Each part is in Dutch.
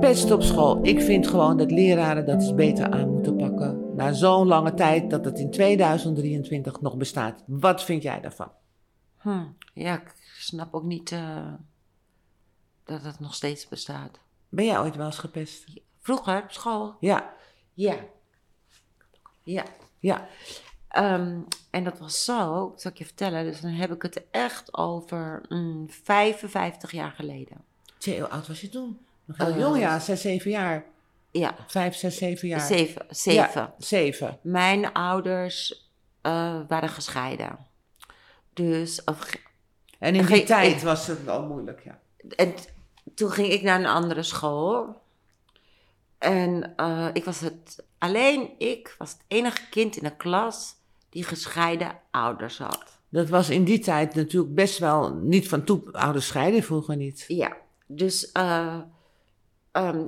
Pest op school. Ik vind gewoon dat leraren dat eens beter aan moeten pakken. Na zo'n lange tijd dat het in 2023 nog bestaat. Wat vind jij daarvan? Hm, ja, ik snap ook niet eh, dat het nog steeds bestaat. Ben jij ooit wel eens gepest? Vroeger op school? Ja, Ja. Ja. ja. Ehm, en dat was zo, zal ik je vertellen, dus dan heb ik het echt over mm, 55 jaar geleden. Tjee, hoe oud was je toen? Nog heel Eh, jong, ja. Zes, zeven jaar. Ja, Vijf, zes, zeven jaar. zeven. zeven. Ja, zeven. Mijn ouders eh, waren gescheiden. Dus, of, En in die tijd ik- was het al moeilijk, ja. en toen ging ik naar een andere school. En eh, ik was het, alleen ik was het enige kind in de klas die gescheiden ouders had. Dat was in die tijd natuurlijk best wel niet van toe. Ouders scheiden vroeger niet. Ja, dus eh, ehm,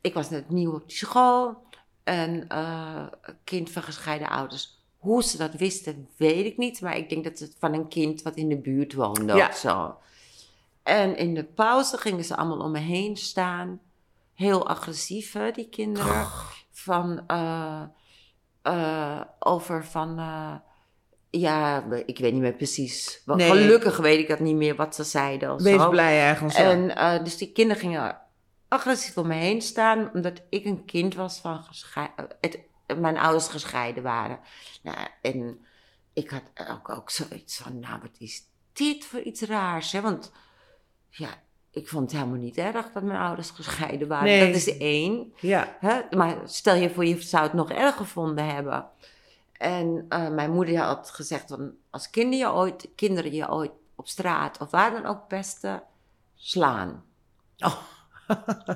ik was net nieuw op die school. En eh, kind van gescheiden ouders. Hoe ze dat wisten, weet ik niet. Maar ik denk dat het van een kind wat in de buurt woonde Ja. of zo. En in de pauze gingen ze allemaal om me heen staan. Heel agressief, hè, die kinderen. Van, eh, eh, over van... eh, ja, ik weet niet meer precies. Nee. Gelukkig weet ik dat niet meer wat ze zeiden. Of Wees zo. blij ergens. ja. En eh, dus die kinderen gingen agressief om me heen staan, omdat ik een kind was van gescheiden. Mijn ouders gescheiden waren. Nou, en ik had ook, ook zoiets van, nou, wat is dit voor iets raars? Hè? Want ja, ik vond het helemaal niet erg dat mijn ouders gescheiden waren. Nee. Dat is één. Ja, Hè? Maar stel je voor, je zou het nog erg gevonden hebben. En eh, mijn moeder had gezegd, van, als kinderen je, ooit, kinderen je ooit op straat of waar dan ook pesten, slaan. Oh.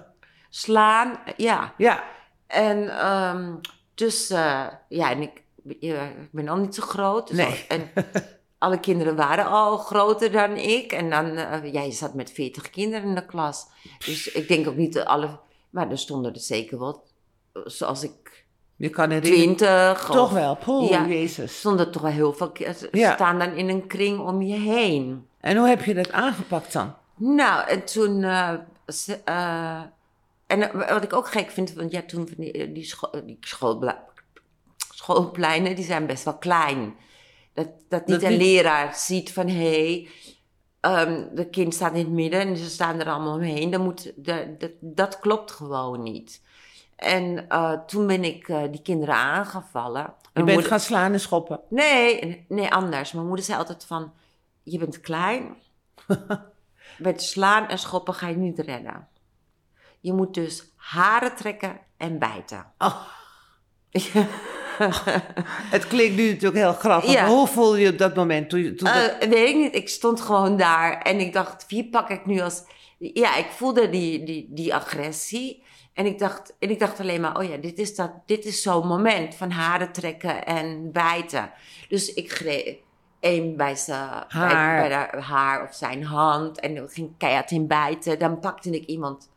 Slaan, ja. ja. En dus, dus, eh, ja, en ik, ik ben al niet zo groot. Dus Nee. al- en alle kinderen waren al groter dan ik. En dan, eh, ja, je zat met veertig kinderen in de klas. Dus ik denk ook niet dat alle... Maar er stonden er zeker eh, zoals ik, Je kan herinneren. twintig. Toch of- wel, poeh, Ja. jezus. stonden toch wel heel veel Ze Ja. staan dan in een kring om je heen. En hoe heb je dat aangepakt dan? Nou, en toen... eh, ze- eh, en eh, wat ik ook gek vind, want ja, toen van die, die, scho- die schoolpleinen, die zijn best wel klein. Dat, dat niet Dat een leraar ziet van, hé, hey, ehm, de kind staat in het midden en ze staan er allemaal omheen. Dan moet, dat, dat klopt gewoon niet. En eh, toen ben ik eh, die kinderen aangevallen. Je bent moeder- gaan slaan en schoppen. Nee, nee, anders. Mijn moeder zei altijd van, je bent klein. Met slaan en schoppen ga je niet redden. Je moet dus haren trekken en bijten. Oh, het klinkt nu natuurlijk heel grappig. Ja. Hoe voelde je op dat moment? Toen, toen dat- Eh, weet ik niet, ik stond gewoon daar en ik dacht, wie pak ik nu als... Ja, ik voelde die, die, die agressie. En ik, dacht, en ik dacht alleen maar, oh ja, dit is, dat, dit is zo'n moment van haren trekken en bijten. Dus ik greep één bij zijn Haar. bij haar of zijn hand en dan ging keihard in bijten. Dan pakte ik iemand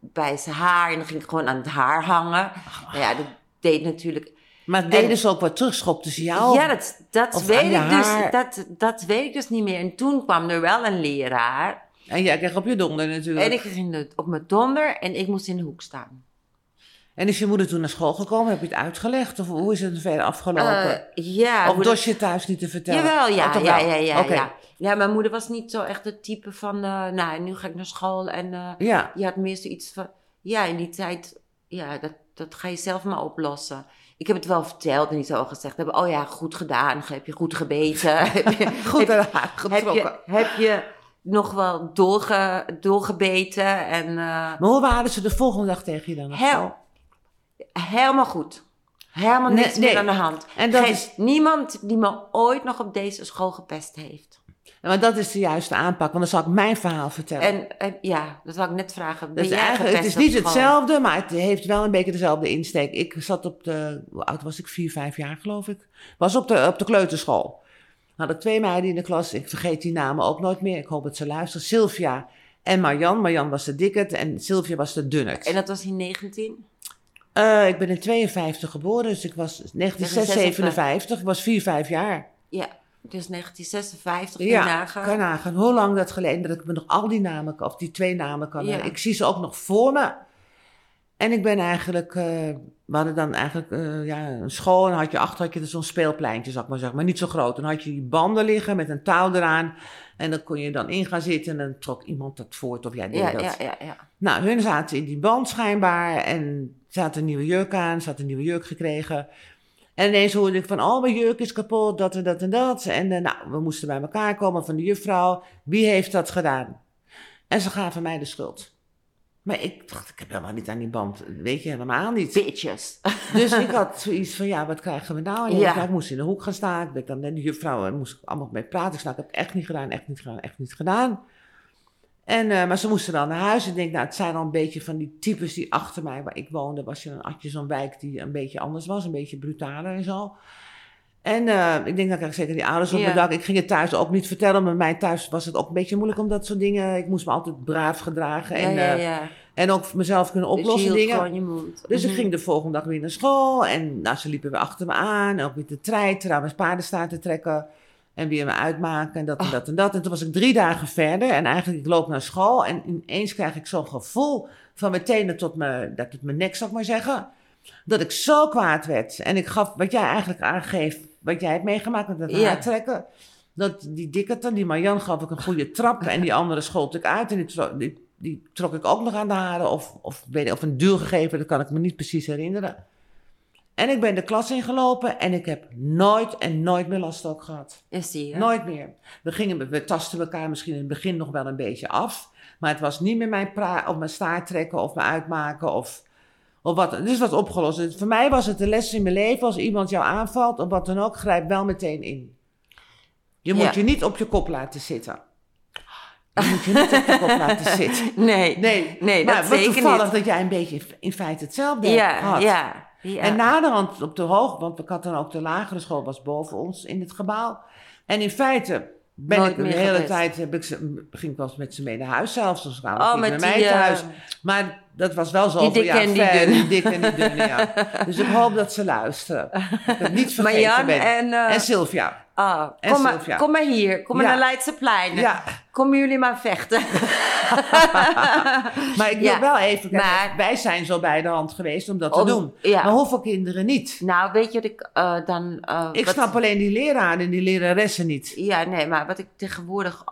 bij zijn haar en dan ging ik gewoon aan het haar hangen. Nou ja, dat deed natuurlijk maar deden en- ze ook wat terug? Schopten ze jou? ja, dat, dat, weet ik dus, dat, dat weet ik dus niet meer. En toen kwam er wel een leraar. En jij kreeg op je donder natuurlijk. En ik ging op mijn donder en ik moest in de hoek staan. En is je moeder toen naar school gekomen? Heb je het uitgelegd? Of hoe is het verder afgelopen? Eh, ja. of dorst je thuis niet te vertellen? Jawel, ja, ja, ja, ja, ja. Ja, mijn moeder was niet zo echt het type van, eh, nou, nu ga ik naar school. En eh, Ja. je had meer zoiets van, ja, in die tijd, ja, dat, dat ga je zelf maar oplossen. Ik heb het wel verteld en niet zo gezegd hebben, oh ja, goed gedaan, heb je goed gebeten. heb je, Goed heb, heb, je, heb je nog wel doorge, doorgebeten en eh, Maar hoe waren ze de volgende dag tegen je dan? Hel- school? helemaal goed. Helemaal Nee, niks nee. meer aan de hand. En dat Geen- is- Niemand die me ooit nog op deze school gepest heeft. Maar dat is de juiste aanpak, want dan zal ik mijn verhaal vertellen. En, en ja, dat wil ik net vragen. Dat is eigenlijk, het is niet hetzelfde, maar het heeft wel een beetje dezelfde insteek. Ik zat op de, hoe oud was ik? Vier, vijf jaar geloof ik. Was op de, op de kleuterschool. Hadden twee meiden in de klas, ik vergeet die namen ook nooit meer. Ik hoop dat ze luisteren. Sylvia en Marjan. Marjan was de dikkerd en Sylvia was de dunnerd. En dat was in 19? Eh, ik ben in 52 geboren, dus ik was 1957. Ik was vier, vijf jaar. Ja. Dus 1956, kun je Ja, nagaan hoe lang dat geleden dat ik me nog al die namen, of die twee namen kan. Ja. Ik zie ze ook nog voor me. En ik ben eigenlijk, eh, we hadden dan eigenlijk eh, ja, een school en had je achter had je zo'n speelpleintje, ik maar zeggen, maar niet zo groot. Dan had je die banden liggen met een touw eraan en dan kon je dan in gaan zitten en dan trok iemand dat voort of jij deed ja, dat. ja, ja, ja. Nou, hun zaten in die band schijnbaar en ze had een nieuwe jurk aan, ze had een nieuwe jurk gekregen. En ineens hoorde ik van, oh, mijn jurk is kapot, dat en dat en dat. En eh, nou, we moesten bij elkaar komen van de juffrouw. Wie heeft dat gedaan? En ze gaven mij de schuld. Maar ik dacht, ik heb helemaal niet aan die band. Weet je, helemaal niet. Bitches. Dus ik had zoiets van, ja, wat krijgen we nou? En Ja. ik moest in de hoek gaan staan. Ik ben dan met de juffrouw en moest ik allemaal mee praten. Ik ik heb echt niet gedaan, echt niet gedaan, echt niet gedaan. En, eh, maar ze moesten dan naar huis. Ik denk, nou, het zijn al een beetje van die types die achter mij, waar ik woonde, was je dan, had je zo'n wijk die een beetje anders was, een beetje brutaler en zo. En eh, ik denk, dan krijg ik zeker die ouders op Ja. mijn dak. Ik ging het thuis ook niet vertellen, maar mij thuis was het ook een beetje moeilijk om dat soort dingen. Ik moest me altijd braaf gedragen en, ja, eh, en ook mezelf kunnen Dus oplossen hield dingen. je. Dus ik Mhm. ging de volgende dag weer naar school. En nou, ze liepen weer achter me aan. Ook weer te treiteren, aan mijn paardenstaart te trekken. En weer me uitmaken en dat en dat en dat. En toen was ik drie dagen verder. En eigenlijk, ik loop naar school. En ineens krijg ik zo'n gevoel van mijn tenen tot mijn, dat het mijn nek, zal ik maar zeggen. Dat ik zo kwaad werd. En ik gaf, wat jij eigenlijk aangeeft, wat jij hebt meegemaakt met dat Ja. haar trekken. Dat die dikkerte, die Marjan gaf ik een goede trap. En die andere schold ik uit. En die, tro- die, die trok ik ook nog aan de haren. Of, of, weet ik, of een duw gegeven, dat kan ik me niet precies herinneren. En ik ben de klas ingelopen en ik heb nooit en nooit meer last ook gehad. Ja, zie je. Nooit meer. We, gingen, we tasten elkaar misschien in het begin nog wel een beetje af. Maar het was niet meer mijn, pra of mijn staart trekken of me uitmaken of, of wat. Het is wat opgelost. Voor mij was het de les in mijn leven. Als iemand jou aanvalt of wat dan ook, grijp wel meteen in. Je moet Ja. je niet op je kop laten zitten. Je moet je niet op je kop laten zitten. Nee. Nee, Nee, maar dat zeker toevallig dat jij een beetje in feite hetzelfde Ja, gehad. ja, ja. En naderhand op de hoog, want ik had dan ook de lagere school, was boven ons in het gebouw. En in feite ben Nooit ik de hele geweest. tijd, heb ik ze, ging ik wel eens met ze mee naar huis zelfs. Dus kwamen Oh, met die, mij eh, thuis. Maar dat was wel zo die dikke en die dikke en die dunne, ja. Dus ik hoop dat ze luisteren. Dat ik het niet vergeten Marjan ben. en, eh, en Sylvia. ah, en kom, maar, Sylvia. kom maar hier. Kom maar Ja. naar Leidseplein. Ja, Kom jullie maar vechten. maar ik wil Ja, wel even, kijk, maar- wij zijn zo bij de hand geweest om dat te doen. ja. Maar hoeveel kinderen niet? Nou, weet je wat ik eh, dan... eh, Ik wat- snap alleen die leraren en die leraressen niet. Ja, nee, maar wat ik tegenwoordig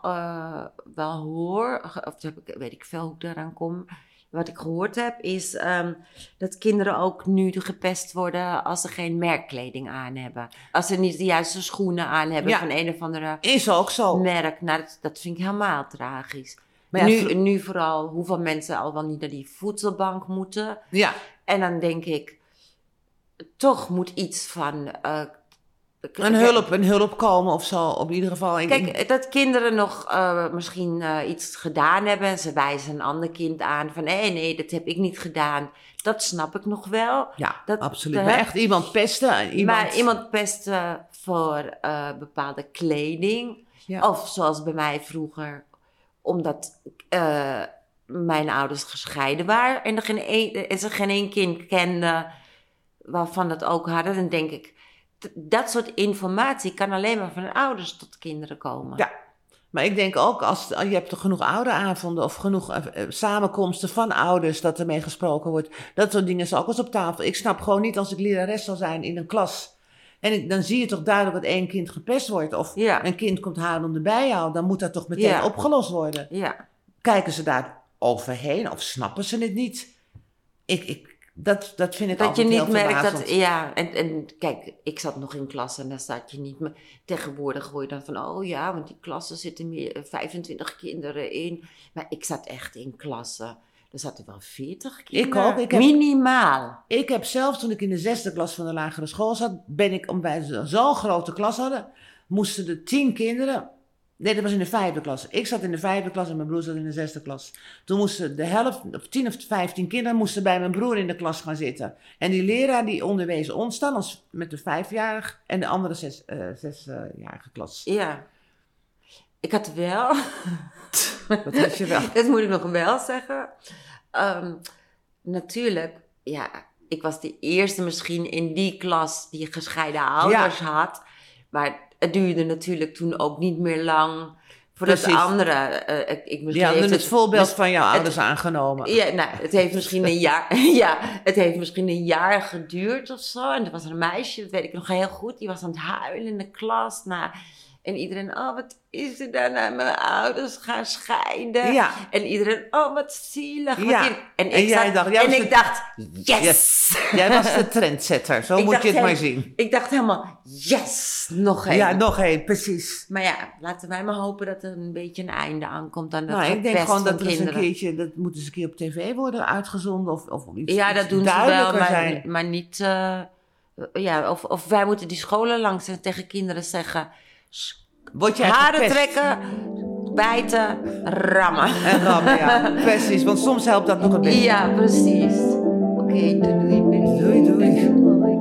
wel hoor, of weet ik veel hoe ik daaraan kom. Wat ik gehoord heb, is ehm, dat kinderen ook nu gepest worden als ze geen merkkleding aan hebben. Als ze niet de juiste schoenen aan hebben Ja. van een of andere Is ook zo. merk. Nou, dat, dat vind ik helemaal tragisch. Maar nu, nu vooral hoeveel mensen al wel niet naar die voedselbank moeten. Ja, En dan denk ik, toch moet iets van... eh, een hulp, een hulp komen of zo. Op ieder geval. Kijk, dat kinderen nog eh, misschien eh, iets gedaan hebben en ze wijzen een ander kind aan van nee, nee, dat heb ik niet gedaan. Dat snap ik nog wel. ja, dat- absoluut. dat- Maar echt iemand pesten. Iemand, Maar iemand pesten voor eh, bepaalde kleding. Ja. Of zoals bij mij vroeger, omdat eh, mijn ouders gescheiden waren en, er geen een, en ze geen één kind kenden waarvan dat ook hadden, dan denk ik, dat soort informatie kan alleen maar van ouders tot kinderen komen. Ja. Maar ik denk ook, als je hebt er genoeg ouderavonden of genoeg eh, eh, samenkomsten van ouders dat er mee gesproken wordt. Dat soort dingen is ook eens op tafel. Ik snap gewoon niet als ik lerares zal zijn in een klas. En ik, dan zie je toch duidelijk dat één kind gepest wordt. Of Ja. een kind komt huilende bij jou. Dan moet dat toch meteen Ja. opgelost worden. Ja. Kijken ze daar overheen of snappen ze het niet? Ik, ik, dat, dat vind ik Dat je altijd niet heel merkt dat, ja, en, en kijk, ik zat nog in klas en daar staat je niet meer. Tegenwoordig hoor je dan van, oh ja, want die klassen zitten meer, eh, 25 kinderen in. Maar ik zat echt in klassen. Er zaten wel 40 kinderen. ook, ik heb- Minimaal. Ik heb zelfs toen ik in de zesde klas van de lagere school zat, ben ik, omdat wij zo- zo'n grote klas hadden, moesten er tien kinderen. Nee, dat was in de vijfde klas. Ik zat in de vijfde klas en mijn broer zat in de zesde klas. Toen moesten de helft, of tien of vijftien kinderen, moesten bij mijn broer in de klas gaan zitten. En die leraar die onderwees ons dan als, met de vijfjarig en de andere zes, eh, zesjarige klas. Ja. Ik had wel, Dat had je wel. dat moet ik nog wel zeggen. Ehm, natuurlijk, ja, ik was de eerste misschien in die klas die gescheiden ouders had. Maar het duurde natuurlijk toen ook niet meer lang voordat de anderen... eh, ik, ik, Die hadden heeft het voorbeeld dus- van jouw het- ouders aangenomen. Ja, nou, het heeft misschien een jaar, ja, het heeft misschien een jaar geduurd of zo. En er was een meisje, dat weet ik nog heel goed, die was aan het huilen in de klas. Nou, en iedereen, oh, wat is er daar nou? Mijn ouders gaan scheiden. Ja. En iedereen, oh, wat zielig. wat Ja. En, En ik jij dacht, jij en ik de- dacht, yes! Yes. Jij was de trendsetter, zo Ik moet je het maar zien. Ik dacht helemaal, yes, nog één. Ja, nog één, precies. Maar ja, laten wij maar hopen dat er een beetje een einde aankomt aan dat Nou, ik denk gewoon dat er eens een keertje, dat moet eens een keer op tv worden uitgezonden of, of iets, Ja, iets dat doen ze wel, maar, zijn. maar niet. eh, ja, of, of wij moeten die scholen langs en tegen kinderen zeggen: "S- Word jij haren trekken, bijten, rammen. En rammen, ja. Precies, want soms helpt dat nog een beetje. Ja, precies. Oké, doei doei. Doei, doei.